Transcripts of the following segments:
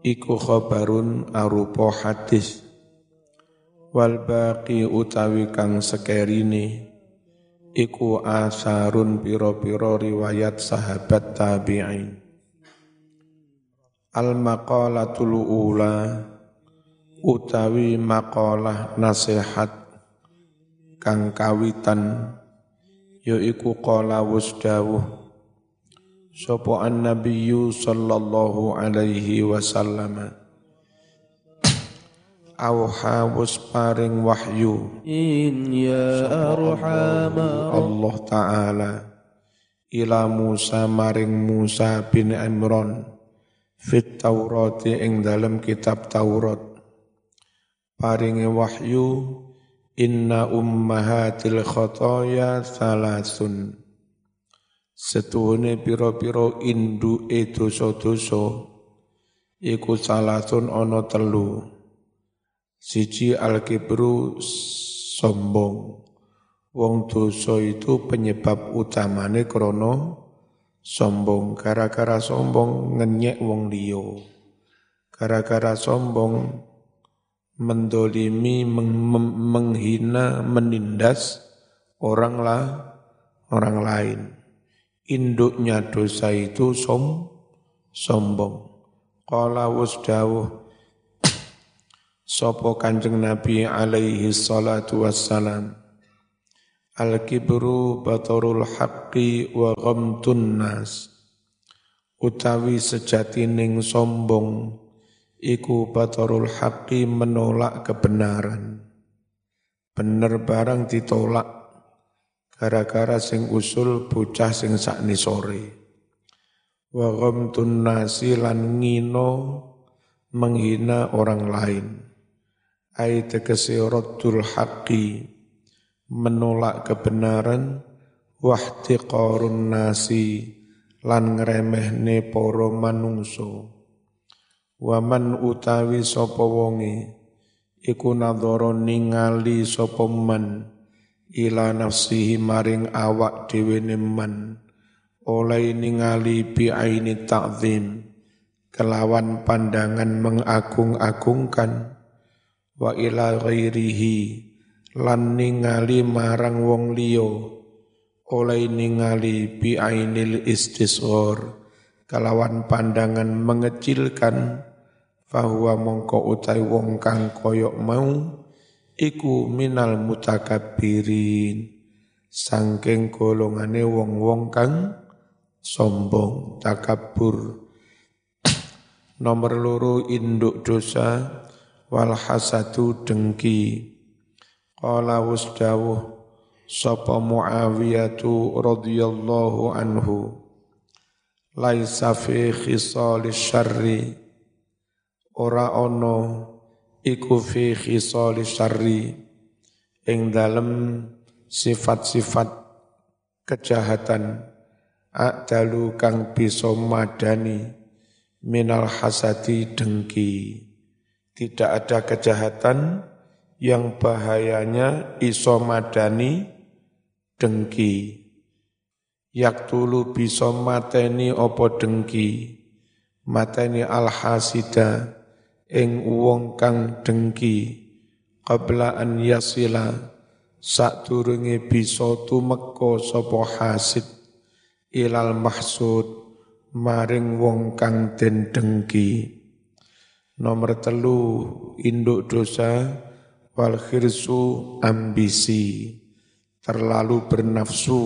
iku khabarun arupa hadis. Wal baqi utawi kang sekerine iku asarun piro-piro riwayat sahabat tabi'in. Al maqalatul ula utawi maqalah nasihat kang kawitan yaiku qala wasdawuh sapa annabiyyu sallallahu alaihi wasallam. Auha was paring wahyu. In ya arhamar Allah taala. Ila Musa maring Musa bin Imran. Fit Taurati ing dalam kitab Taurat. Paringi wahyu inna ummahatil khotoya salasun setuhune piro-piro indu e dosa-dosa iku salasun ana telu Siji al-kibru sombong. Wong dosa itu penyebab utamane krono sombong. Gara-gara sombong ngenyek wong liyo. Gara-gara sombong mendolimi, meng, menghina, menindas orang lah, orang lain. Induknya dosa itu som, sombong. Qala wasdawuh Sopo kanjeng Nabi alaihi salatu wassalam. Al-kibru batarul haqqi wa ghamtun nas. Utawi sejatining sombong Iku batarul haqqi menolak kebenaran. Bener barang ditolak Gara-gara sing usul bocah sing sakni sore. Wa ghamtun nasi lan ngino menghina orang lain. Ai tegese raddul haqqi menolak kebenaran wahtiqarun nasi lan ngremehne para manungso waman utawi sapa wonge iku ningali sapa ila nafsihi maring awak dhewe man oleh ningali bi aini ta'zim. Kelawan pandangan mengagung-agungkan. Wa ila ghairihi. Lan ningali marang wong liya. Oleh ningali bi ainil istisghar kalawan pandangan mengecilkan. Fahuwa mongko utai wong kang koyok mau iku minal mutakabbirin sangking golongane wong-wong kang sombong takabur nomor loro induk dosa wal hasadu dengki. Qala wasdawuh sapa muawiyatu radhiyallahu anhu laisa fi khisal syarri. Ora ono iku fi khisal syarri ing dalem sifat-sifat kejahatan adalu kang bisa madani minal hasadi dengki tidak ada kejahatan yang bahayanya iso madani dengki. Yaktulu bisa mateni opo dengki. Mateni al-hasida ing wong kang dengki. Qabla an yasila turungi bisa tumeka sapa hasid ilal mahsud maring wong kang den dengki. Nomor telu induk dosa wal khirsu ambisi terlalu bernafsu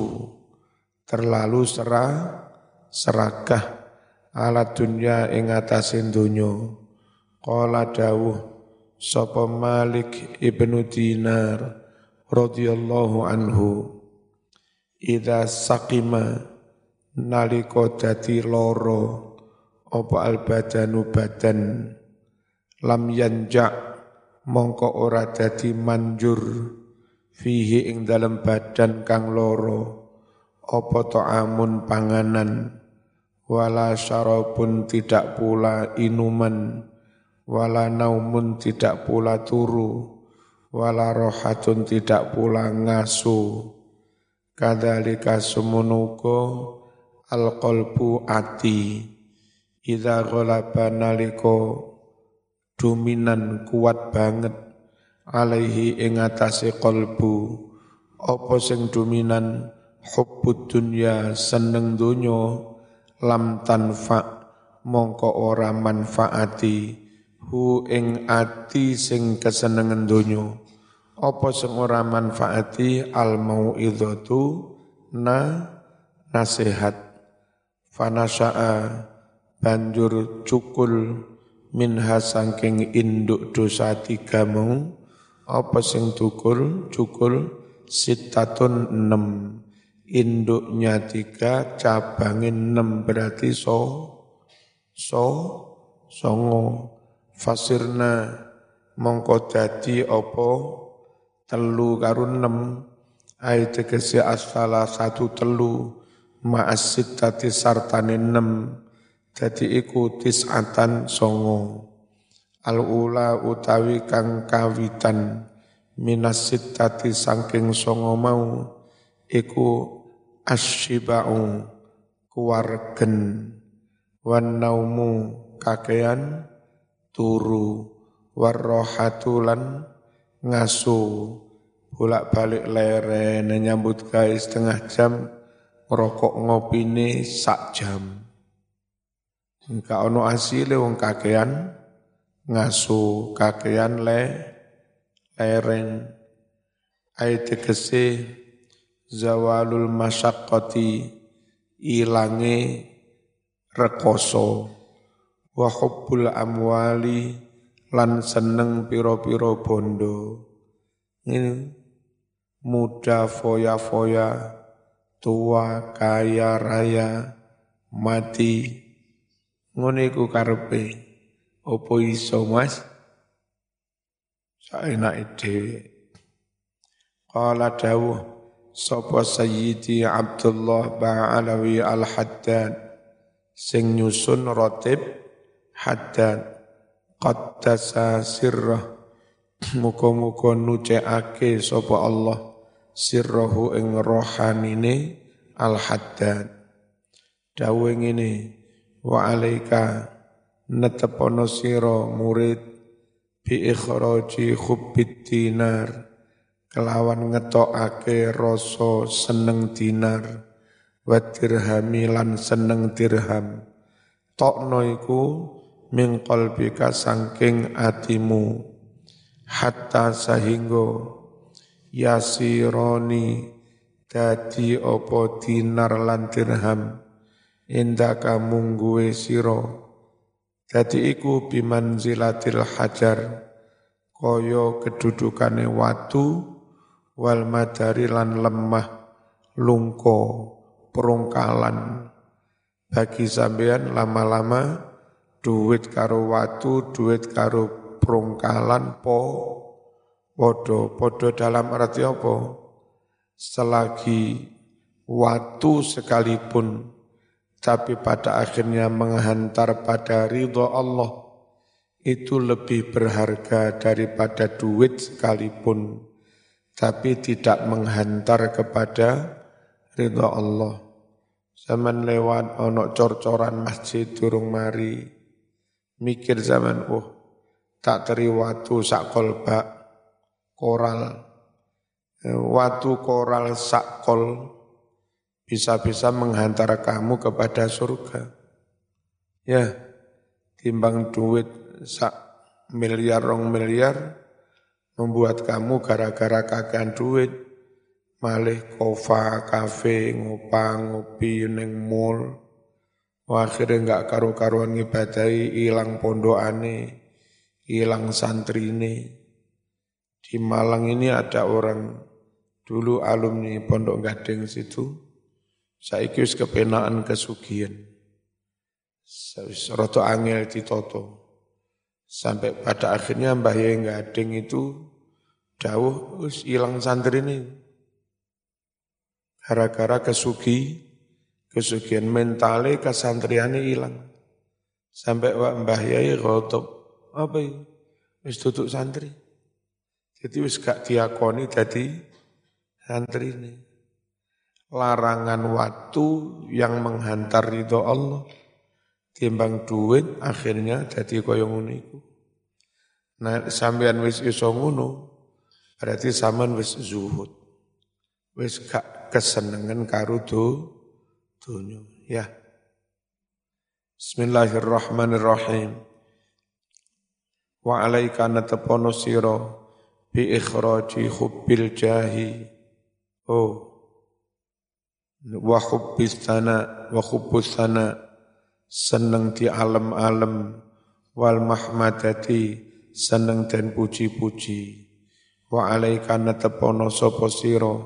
terlalu serah serakah ala dunya ing atasin dunya qala dawuh sapa Malik ibnu Dinar radhiyallahu anhu idza saqima nalika dadi loro apa al badanu badan? Lam yanja mongko ora dadi manjur fihi ing dalam badan kang loro apa ta'amun panganan? Wala syarabun tidak pula inuman wala naumun tidak pula turu. Wala rohatun tidak pula ngasu. Kadzalika sumunuko al qalbu ati. Idza ghalaba naliko dominan kuat banget alaihi ing atase qalbu. Apa sing dominan hubbud dunya seneng donya. Lam tanfa mongko ora manfaati hu ing ati sing kesenengan donya apa sing ora manfaati al mau'izatu? Na nasihat. Fanasa'a banjur cukul minha sangking induk dosa tiga mau. Apa sing cukul cukul sitatun enam induknya tiga cabangin enam berarti so so songo fasirna mongko dadi apa? Telu karun enam ai tegese asfala satu telu. Ma'as sittati sartane enam dadi iku tis'atan songo. Al ula utawi kang kawitan. Minas sittati saking songo mau. Iku asyiba'u kuwargen wan naumu kakean turu warrohatulan ngasu. Bolak-balik leren nyambut guys setengah jam ngerokok ngopine sak jam. Enggak ono asile wong kakean ngasu kakean le leren ayat tegese zawalul masyaqqati ilange rekoso wa hubbul amwali lan seneng piro-piro bondo. Ini muda foya-foya tua kaya raya mati. Ngene iku karepe. Opo iso Mas? Saenake dhewe qala dawuh sapa sayyidi Abdullah Ba'alawi al-Haddad? Sing nyusun rotib haddad qaddasa sirrah. Muka-muka nuceake sapa Allah sirrahu ing rohanine al haddad dawe ngene wa alaika netepono sira murid bi ikhraji hubbid dinar. Kelawan ngetokake rasa seneng dinar wa dirhami lan seneng dirham. Tokno iku min qalbika sangking atimu hatta sahingga yasironi dadi opo dinar lan dirham indaka mungguwe sira. Dadi iku bimanzilatil hajar kaya kedudukane watu wal madari lan lemah lungko perungkalan. Bagi sampean lama-lama duit karo watu, duit karo perungkalan po podo podo dalam arti apa? Selagi watu sekalipun tapi pada akhirnya menghantar pada ridho Allah itu lebih berharga daripada duit sekalipun tapi tidak menghantar kepada ridho Allah. Zaman lewat ono cor-coran masjid durung mari. Mikir zaman, oh tak teri watu sak kolbak, koral. Watu koral sak kol bisa-bisa menghantar kamu kepada surga. Ya, timbang duit sak miliar rong miliar membuat kamu gara-gara kakean duit malih kofa, kafe, ngopang, ngopi, neng mall. Akhirnya enggak karu-karuan ngibadahi, hilang pondokane, hilang ini. Di Malang ini ada orang dulu alumni pondok gading situ, saya wis kepenaan kesugihan. Roto angel ditoto. Sampai pada akhirnya Mbah Yai Gading itu jauh hilang santri ini gara-gara kesugi, kesugihan mentale kesantriane hilang. Sampai Pak Mbah Yai khotop, apa itu? Wis tutup santri. Jadi wis gak diakoni jadi santri ini. Larangan waktu yang menghantar ridho Allah. timbang duit akhirnya jadi kaya ngono iku. Nah, sampean wis iso ngono, berarti sampean wis zuhud. Wis gak kesenengan karo do dunya, ya. Bismillahirrahmanirrahim. Wa alaika natapono sira bi ikhraji hubbil jahi. Oh. Wa hubbis sana wa hubbus sana seneng di alam-alam wal mahmadati seneng dan puji-puji. Wa alaika natapono sapa sira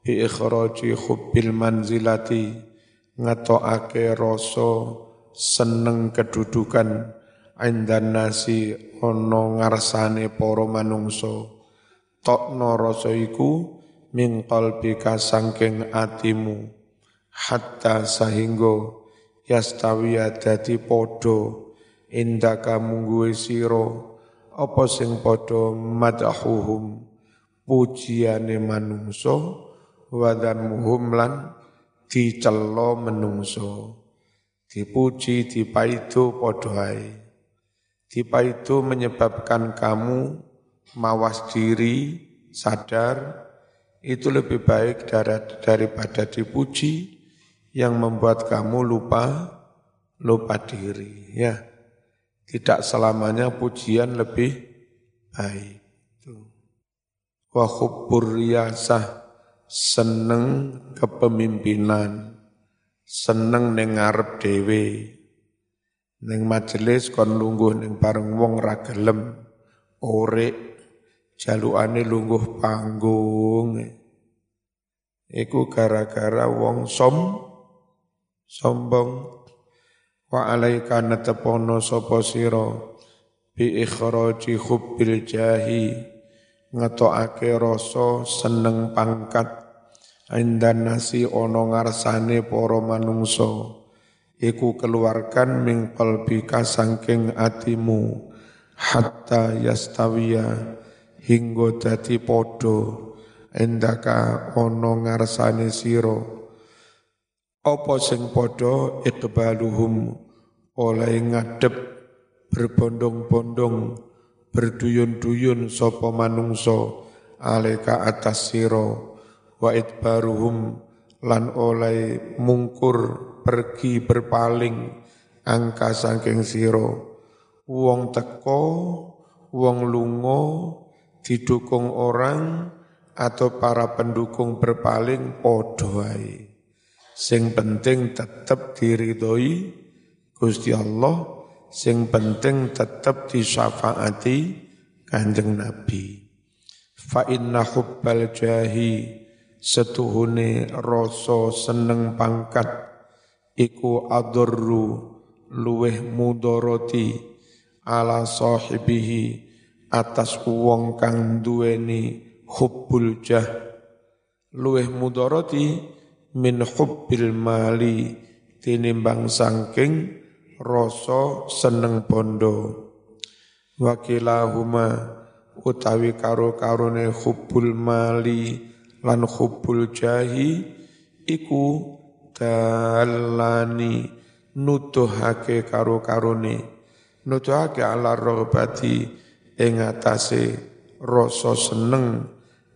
bi ikhraji hubbil manzilati ngetokake rasa seneng kedudukan indan nasi ana ngarsane para manungsa. Tokno rasa iku min qalbika sangking atimu. Hatta sahingga yastawiya dadi padha. Indaka mungguwe sira apa sing padha madahuhum pujiane manungsa wadhamuhum lan dicela menungso. Dipuji ae. Tipa itu menyebabkan kamu mawas diri, sadar, itu lebih baik daripada dipuji yang membuat kamu lupa lupa diri ya. Tidak selamanya pujian lebih baik. Wa khubbur riyasah seneng kepemimpinan. Seneng nengarep dewe Ning majelis kon lungguh ning bareng wong ra gelem. Orek jalukane lungguh panggung. Iku gara-gara wong som sombong. Wa alaika natapono sapa sira? Bi ikhraji hubbil jahi. Ngetokake rasa seneng pangkat indan nasi ana ngarsane para manungsa. Iku keluarkan min qalbika sangking atimu hatta yastawiya hingga dadi podo endaka ono ngarsane siro apa sing podo ikbaluhum oleh ngadep berbondong-bondong berduyun-duyun sopo manungso aleka atas siro wa idbaruhum lan oleh mungkur pergi berpaling angka saking siro wong teko wong lungo didukung orang atau para pendukung berpaling podo sing penting tetap diridhoi Gusti Allah sing penting tetap disyafaati Kanjeng Nabi. Fa inna hubbal jahi setuhune rasa seneng pangkat. Iku adurru luweh mudoroti ala sahibihi atas wong kang duweni hubbul jah. Luweh mudoroti min hubbil mali tinimbang sangking rasa seneng bondo. Wakilahuma utawi karo karone hubbul mali lan hubbul jahi iku dalani nutuhake karo karone nutuhake ala rohbati ing atase rasa seneng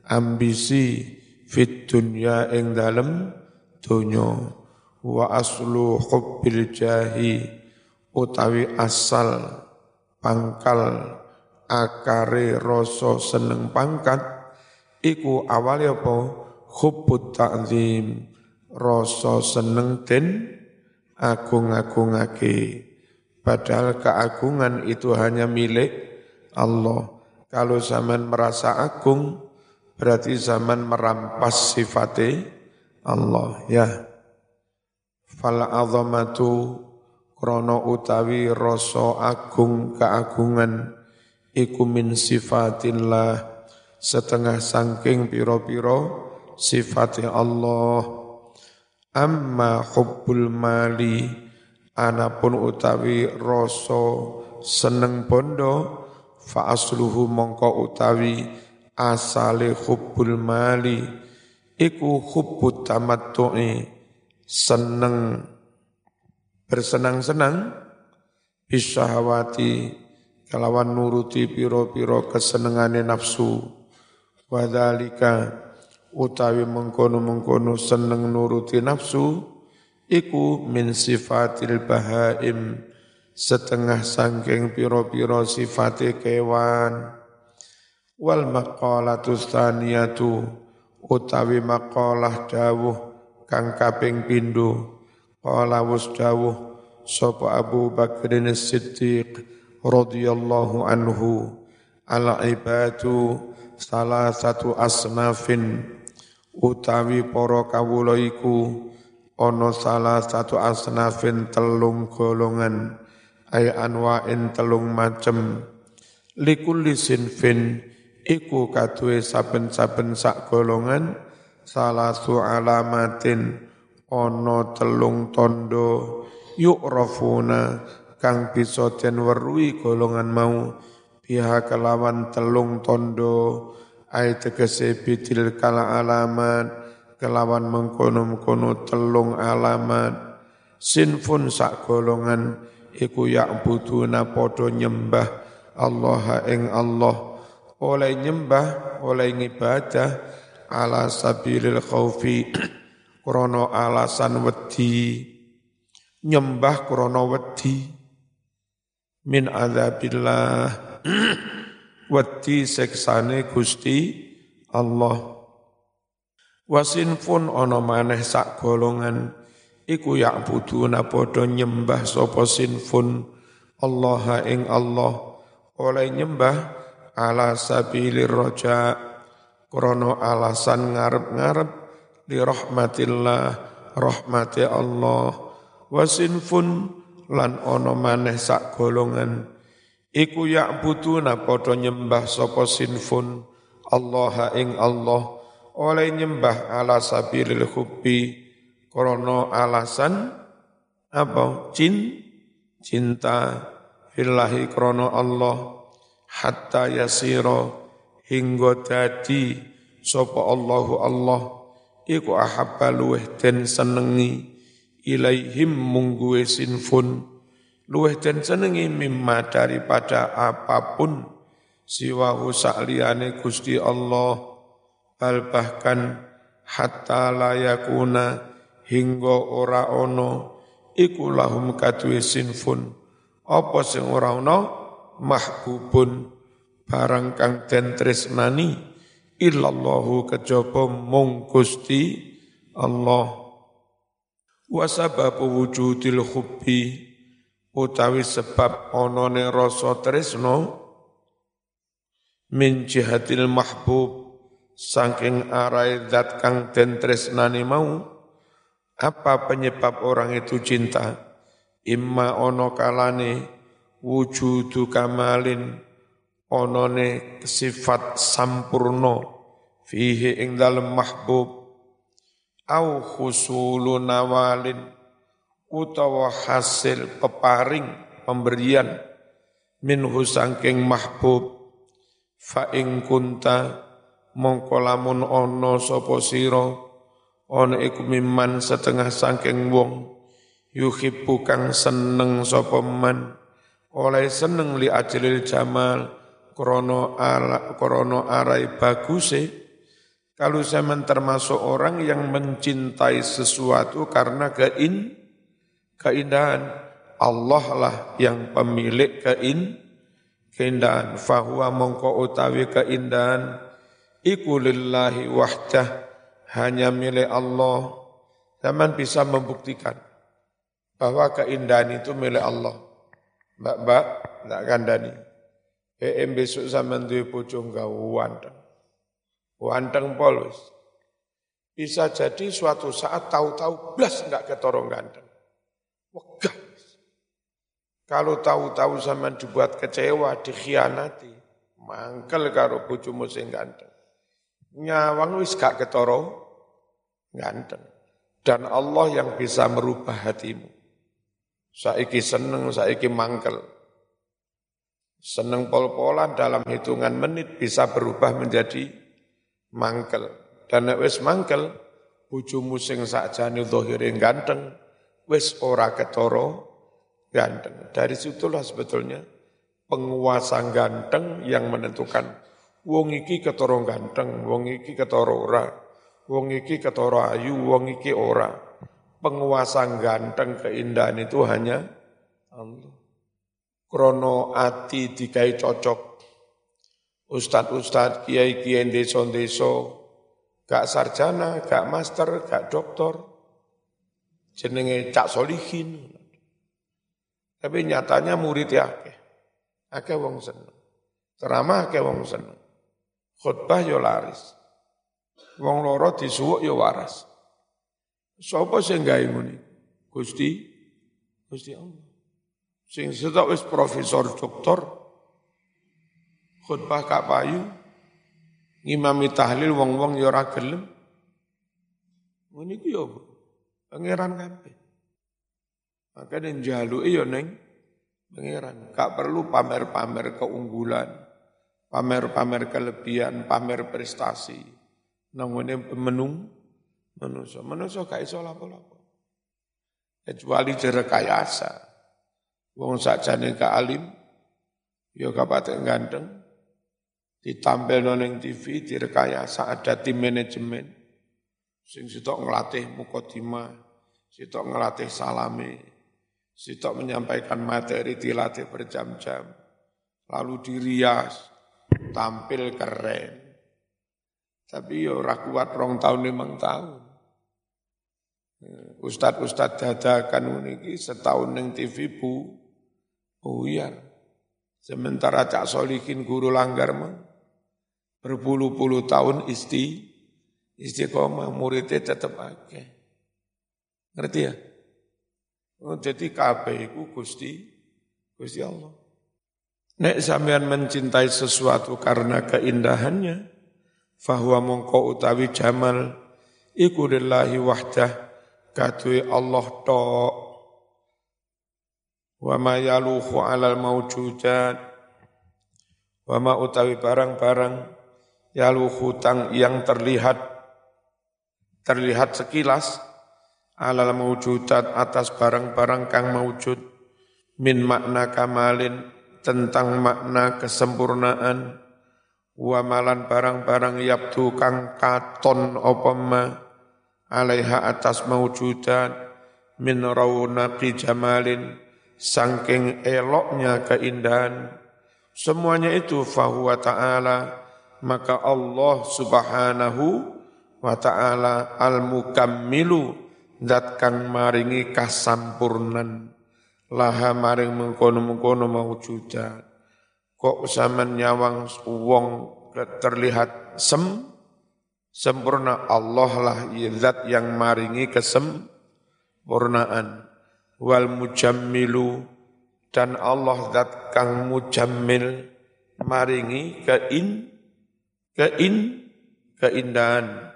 ambisi fit dunya ing dalem donya. Wa aslu hubbil jahi utawi asal pangkal akare rasa seneng pangkat iku awal apa hubbut ta'zim rasa seneng den agung-agungake. Padahal keagungan itu hanya milik Allah. Kalau zaman merasa agung, berarti zaman merampas sifatnya Allah. Ya. Fal azamatu krono utawi rasa agung keagungan iku min sifatillah setengah sangking piro-piro sifatnya Allah. Amma hubbul mali anapun utawi rasa seneng bondo fa asluhu mongko utawi asale hubbul mali iku hubbut tamattu'i seneng bersenang-senang bisyahawati kelawan nuruti piro-piro kesenengane nafsu wadhalika utawi mengkono-mengkono seneng nuruti nafsu iku min sifatil bahaim setengah sangking piro-piro sifate kewan. Wal maqalatu tsaniyatu utawi maqalah dawuh kang kaping pindho. Qala wus dawuh sapa Abu Bakrin Siddiq radhiyallahu anhu al ibadu salah satu asnafin utawi para kawula iku ana salah satu asnafin telung golongan ay anwa'in telung macem. Likulli sinfin iku kaduwe saben-saben sak golongan salah su alamatin ana telung tondo yu'rafuna kang bisa den weruhi golongan mau pihak kelawan telung tondo ai tegese bidil kala alamat. Kelawan mengkono-mengkono telung alamat. Sinfun sak golongan iku ya'buduna podo nyembah Allah ing Allah. Oleh nyembah oleh ngibadah ala sabilil khaufi krono alasan wedi. Nyembah krana wedi. Min adzabillah wedi seksane Gusti Allah. Wasinfun ana maneh sak golongan iku ya'buduna padha nyembah sapa sinfun Allah ing Allah. Oleh nyembah ala sabilir roja krana alasan ngarep-ngarep li rahmatillah rahmati Allah. Wasinfun lan ana maneh sak golongan iku ya'buduna padha nyembah sapa sinfun Allah ing Allah. Oleh nyembah ala sabilil hubbi krana alasan apa? Cin cinta fillahi krana Allah. Hatta yasira hingga dadi sapa Allahu Allah. Iku ahabba luweh den senengi ilaihim mungguwe sinfun luweh den senengi mimma daripada apa pun siwahu sakliyane Gusti Allah bal bahkan hatta layakuna hingga ora ono iku lahum sinfun. Apa sing ora ono mahbubun. Barang kang den tresnani illallahu kejaba mung Gusti Allah. Wa sababu wujudil hubbi utawi sebab onone rasa tresno min jihatil mahbub saking arai zat kang den tresnani mau apa penyebab orang itu cinta? Imma ono kalane wujudu kamalin onone sifat sampurno fihi ing dalem mahbub au khusulu nawalin utawa hasil peparing pemberian minhu sangking mahbub fa ing kunta mongko lamun ana sapa sira ana iku miman setengah sangking wong yuhibbu kang seneng sapa man oleh seneng li ajlil jamal krono ala krono arai baguse kalau zaman termasuk orang yang mencintai sesuatu karena kein, keindahan, Allah lah yang pemilik kein, keindahan. Fahuwa mongko utawi keindahan, iku lillahi wahdah, hanya milik Allah. Zaman bisa membuktikan bahwa keindahan itu milik Allah. Mbak-mbak, tak kandani. PM besok zaman duwe bojo gawan. Wanteng polos. Bisa jadi suatu saat tahu-tahu blas enggak ketorong ganteng. Wegah. Kalau tahu-tahu zaman dibuat kecewa, dikhianati, mangkel karo bojomu sing ganteng. Nyawang wis gak ketoro ganteng. Dan Allah yang bisa merubah hatimu. Saiki seneng, saiki mangkel. Seneng pol-polan dalam hitungan menit bisa berubah menjadi mangkel. Dan wis mangkel, bojomu sing sakjane zahire ganteng, wis ora ketara ganteng. Dari situlah sebetulnya penguasa ganteng yang menentukan wong iki ketoro ganteng, wong iki ketoro ora, wong iki ketoro ayu, wong iki ora. Penguasa ganteng keindahan itu hanya Allah. Krono ati dikai cocok. Ustad-ustad, kiai-kiai deso-deso, gak sarjana, gak master, gak doktor, jenenge cak solihin. Tapi nyatanya murid ya akeh. Wong seneng. Ceramah akeh wong seneng. Khutbah yo laris. Wong loro disuwuk yo waras. Sopo sing gawe ngene? Gusti Gusti Allah. Sing setok wis profesor doktor khutbah kak payu ngimami tahlil wong-wong yo ora gelem. Ngene iki yo pangeran kabeh. Makanya jalu iyo neng pangeran. Gak perlu pamer-pamer keunggulan, pamer-pamer kelebihan, pamer prestasi. Nangone menung, manusia. Manusia gak iso lapo-lapo. Kecuali jerekayasa. Wong sakjane gak alim, ya kapaten ganteng, ditampil noneng TV, direkayasa ada tim manajemen, sing sitok ngelatih mukotima, sitok ngelatih salame, Sitok menyampaikan materi dilatih berjam-jam. Lalu dirias, tampil keren. Tapi ya ora kuat rong tahun limang tahun. Ustad-ustad dadakan ini setahun neng TV bu, buyar. Sementara Cak Solikin guru langgar mah berpuluh-puluh tahun isti, istiqomah muridnya tetap akeh. Ngerti ya? Oh, jadi kabeh iku Gusti Gusti Allah. Nek sampean mencintai sesuatu karena keindahannya, fahuwa mongko utawi jamal iku lillahi wahdah kadue Allah tok wa ma yaluhu alal maujudat wa ma utawi barang-barang yaluhu tang yang terlihat terlihat sekilas alal mawujudat atas barang-barang kang mawujud min makna kamalin tentang makna kesempurnaan. Wa malan barang-barang yabdu kang katon opama alaiha atas mawujudat min raunaqi jamalin sangking eloknya keindahan. Semuanya itu fahuwa ta'ala maka Allah subhanahu wa ta'ala al-mukammilu zat kang maringi kasampurnan. Laha maring mengkono-mengkono mawujudat kok zaman nyawang wong terlihat sem? Sempurna Allah lah zat yang maringi kesempurnaan wal mujammilu dan Allah zat kang mujammil maringi kein kein keindahan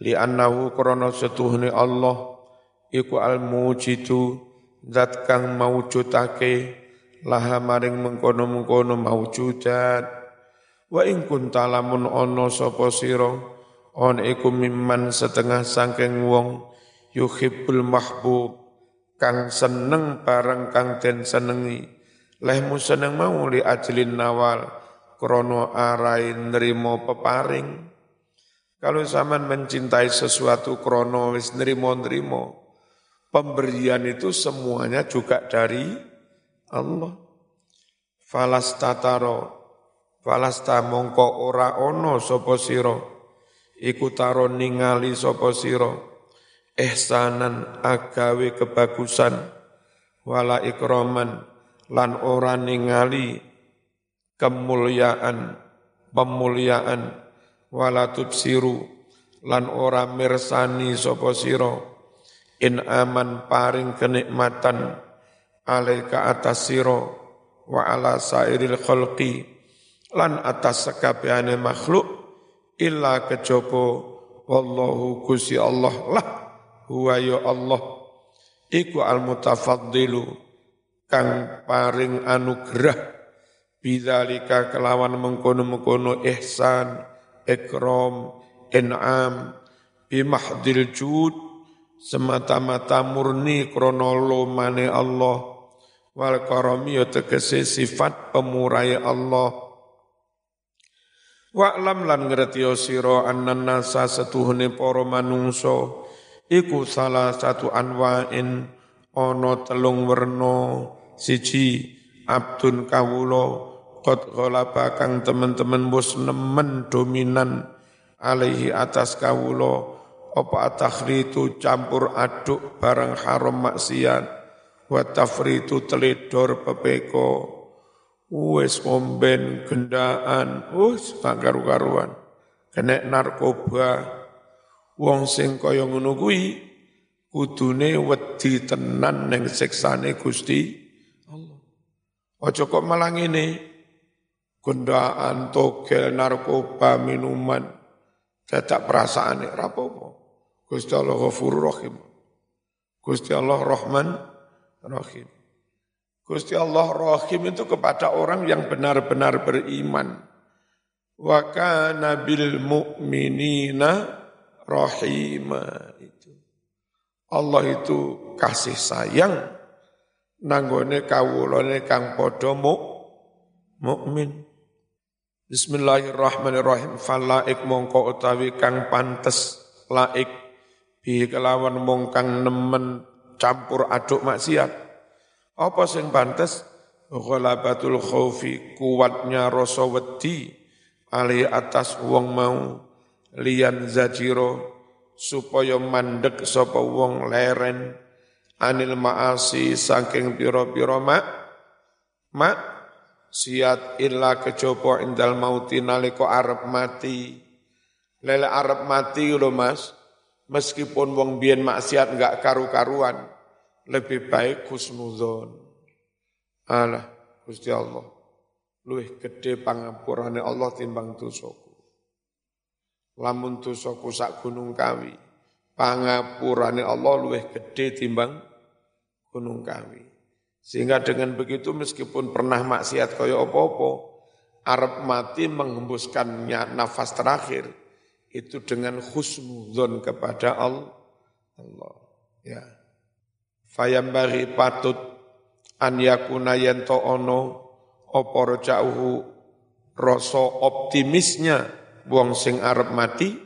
li'annahu krana setuhne Allah iku al mujidu zat kang maujudake laha maring mengkono-mengkono maujudat. Wa ing kunta lamun ana sapa sira on iku mimman setengah sangking wong yuhibbul mahbub kang seneng bareng kang den senengi. Lehmu seneng mau li ajlin nawal krono arai nrimo peparing kalau zaman mencintai sesuatu krono wis nrimo-nrimo Pemberian itu semuanya juga dari Allah. Falastataro, falasta mongko ora ono sopo siro, iku taro ningali sopo siro, ihsanan agawe kebagusan, wala ikroman, lan ora ningali kemuliaan, pemuliaan, wala tubsiru, lan ora mirsani sopo siro, in aman paring kenikmatan alaika atas siro wa ala sairil khalqi lan atas sekabehane makhluk illa kejopo wallahu kusi Allah lah huwa ya Allah. Iku al mutafaddilu kang paring anugerah bidzalika kelawan mengkono-mengkono ihsan ikram in'am bimahdil jud semata-mata murni kronolomane Allah. Wal karami ya tegese sifat pemurai Allah. Wa'lam lan ngerti sira annan nasa setuhune para manungsa. Iku salah satu anwa'in ana telung werna. Siji abdun kawula qad ghalaba kang temen-temen wis nemen dominan alaihi atas kawula. Apa takhritu campur aduk barang haram maksiat. Wa tafritu teledor pepeko. Wis omben gendaan. Wis tak karu-karuan. Kena narkoba. Wong sing kaya ngono kuwi kudune wedi tenan ning siksane Gusti Allah. Aja kok malah ngene gendaan togel narkoba minuman dadak perasaane ra apa-apa Gusti Allah Ghafurur Rahim Gusti Allah Rahman Rahim Gusti Allah Rahim itu kepada orang yang benar-benar beriman. Wa kana bil mu'minina rahima itu. Allah itu kasih sayang nanggone kawulane kang padha mukmin. Bismillahirrahmanirrahim. Falaik mongko utawi kang pantes laik. Bi kelawan mong kang nemen campur aduk maksiat. Apa sing pantes? Ghalabatul khaufi kuatnya rasa wedi. Ali atas wong mau lian zajiro supaya mandek sapa wong leren. Anil maasi saking pira-pira mak. Mak siat illa kejaba indal mauti nalika arep mati lele arep mati lho Mas meskipun wong biyen maksiat enggak karu-karuan lebih baik husnuzon. Alah, Gusti Allah. Luwih gede pangapurane Allah timbang dosaku. Lamun dosaku sak gunung kawi. Pangapurane Allah luwih gede timbang gunung kawi. Sehingga dengan begitu meskipun pernah maksiat kaya apa-apa, Arab mati menghembuskannya nafas terakhir itu dengan husnuzon kepada Allah. Ya fayambari patut an yakuna yento ono apa rajauhu rasa optimisnya wong sing arep mati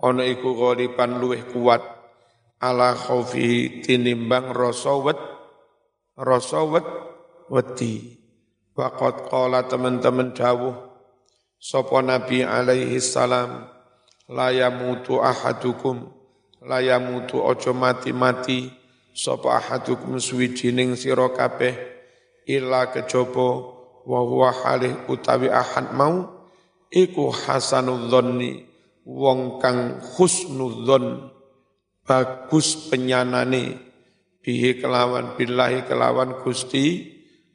ana iku ghaliban luweh kuat ala khaufi tinimbang rasa wet rasa wet wedi. Waqad qala teman-teman dawuh sapa nabi alaihi salam la yamutu ahadukum la yamutu ojo mati-mati sapa ahadukum suwijining sira kabeh illa kejaba wa huwa halih utawi ahad mau iku hasanudzonni wong kang husnudzon bagus penyanane bihi kelawan billahi kelawan Gusti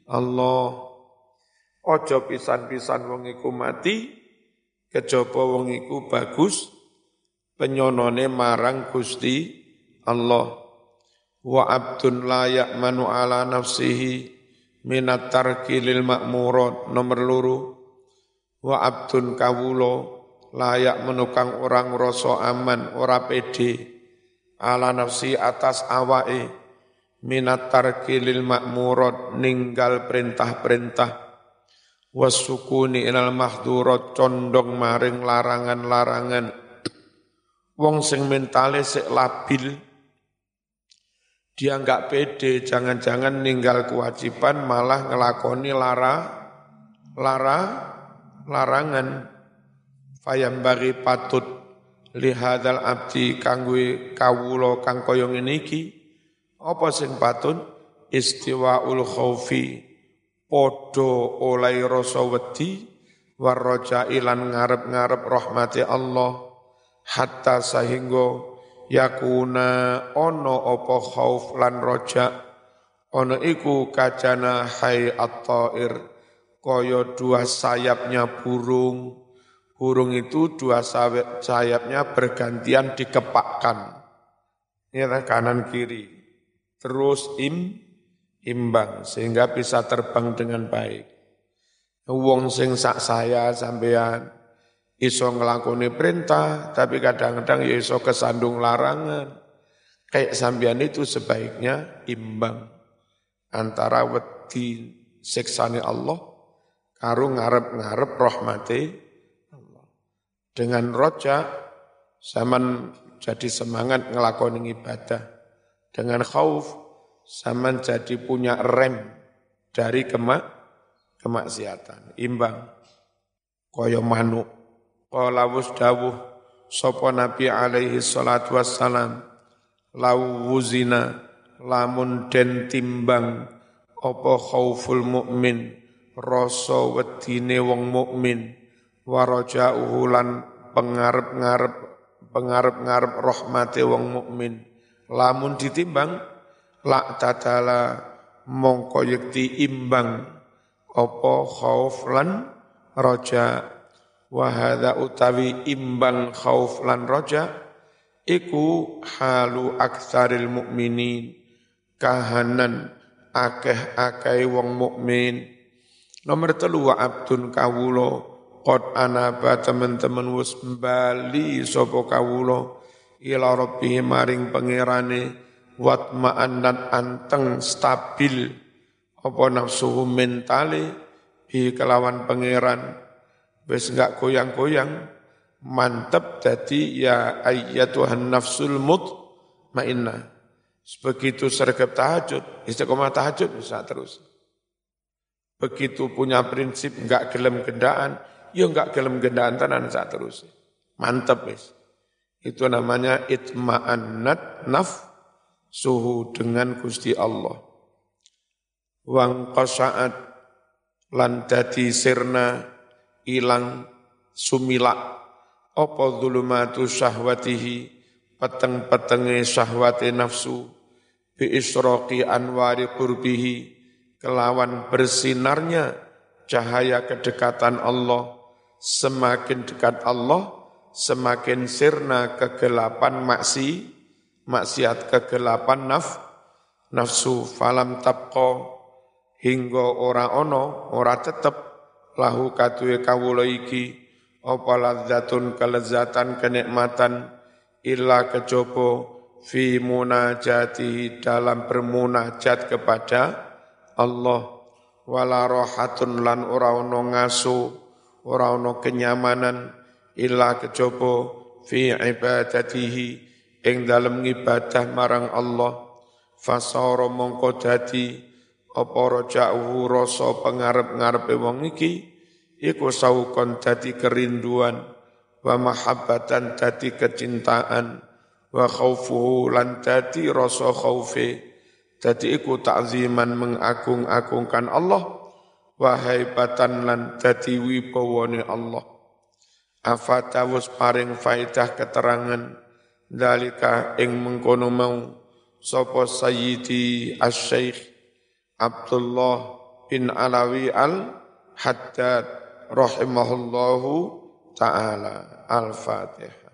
Allah. Ojo pisan-pisan wong iku mati kejaba wong iku bagus penyonone marang Gusti Allah. Wa abdun la ya'manu ala nafsihi minat tarki lil ma'murat nomor luru wa abdun kawulo layak menukang orang rasa aman ora pede. Ala nafsi atas awake minat tarki lil ma'murat ninggal perintah-perintah wasukuni ilal mahdurat condong maring larangan-larangan wong sing mentale sik labil dia enggak pede, jangan-jangan ninggal kewajiban malah ngelakoni lara, lara, larangan. Fayam bagi patut lihadal abdi kangwi kawulo kang koyong iniki. Apa sing patut? Istiwaul khaufi podo olai rasa wedi. Warroja ilan ngarep-ngarep rahmati Allah. Hatta sehingga yakuna ono opo khauf lan roja ono iku kajana hai at-ta'ir. Kaya dua sayapnya burung. Burung itu dua sayapnya bergantian dikepakkan. Ya kanan kiri terus im imbang sehingga bisa terbang dengan baik wong sing sak saya sampean iso ngelakoni perintah, tapi kadang-kadang ya iso kesandung larangan. Kayak sambian itu sebaiknya imbang. antara wedi siksane Allah karo ngarep-ngarep rahmati Allah. Dengan roja zaman jadi semangat ngelakoni ibadah. Dengan khauf zaman jadi punya rem dari kemak kemaksiatan, imbang. Kaya manuk. Qala dawuh sapa Nabi alaihi salatu wassalam lawuzina lamun den timbang apa khauful mukmin rasa wedine wong mukmin waraja'uhu lan pengarep-ngarep pengarep-ngarep rahmate wong mukmin lamun ditimbang la tatala mongko yekti imbang apa khauf lan raja. Wa utawi imbang khauf lan raja iku halu aksaril mukminin kahanan akeh-akeh wong mukmin. Nomor telu wa abdun kawulo qad anaba teman-teman wis bali sapa kawulo ila rabbi maring pangerane wat ma'annat anteng stabil apa nafsu mentale bi kelawan pangeran wis enggak goyang-goyang mantep jadi ya ayyatuhan nafsul mutmainnah. Begitu sergap tahajud, istiqomah tahajud bisa terus. Begitu punya prinsip enggak gelem gendaan, ya enggak gelem gendaan tenan saat terus. Mantep wis. Itu namanya itma'annat naf suhu dengan Gusti Allah. Wang qasa'at lan dadi sirna ilang sumilak apa zulumatu syahwatihi peteng-petenge syahwati nafsu bi israqi anwari qurbihi kelawan bersinarnya cahaya kedekatan Allah semakin dekat Allah semakin sirna kegelapan maksi maksiat kegelapan naf nafsu falam tabqa hingga ora ono ora tetep lahu katuwe kawula iki apa ladzatun kelezatan kenikmatan illa kejopo fi munajati dalam bermunajat kepada Allah. Wala rohatun lan ora ono ngasu ora ono kenyamanan illa kejopo fi ibadatihi ing dalam ibadah marang Allah. Fasara mongko dadi apa raja'uhu rasa pengarep-ngarepe wong iki iku saukon dadi kerinduan wa mahabbatan dadi kecintaan wa khaufuhu lan dadi rasa khaufe. Dadi iku ta'ziman mengagung-agungkan Allah wa haibatan lan dadi wibawane Allah afatawus paring faidah keterangan. Dalika ing mengkono mau. Sapa sayyidi asy-syekh Abdullah bin Alawi al-Haddad rahimahullahu taala. Al-fatihah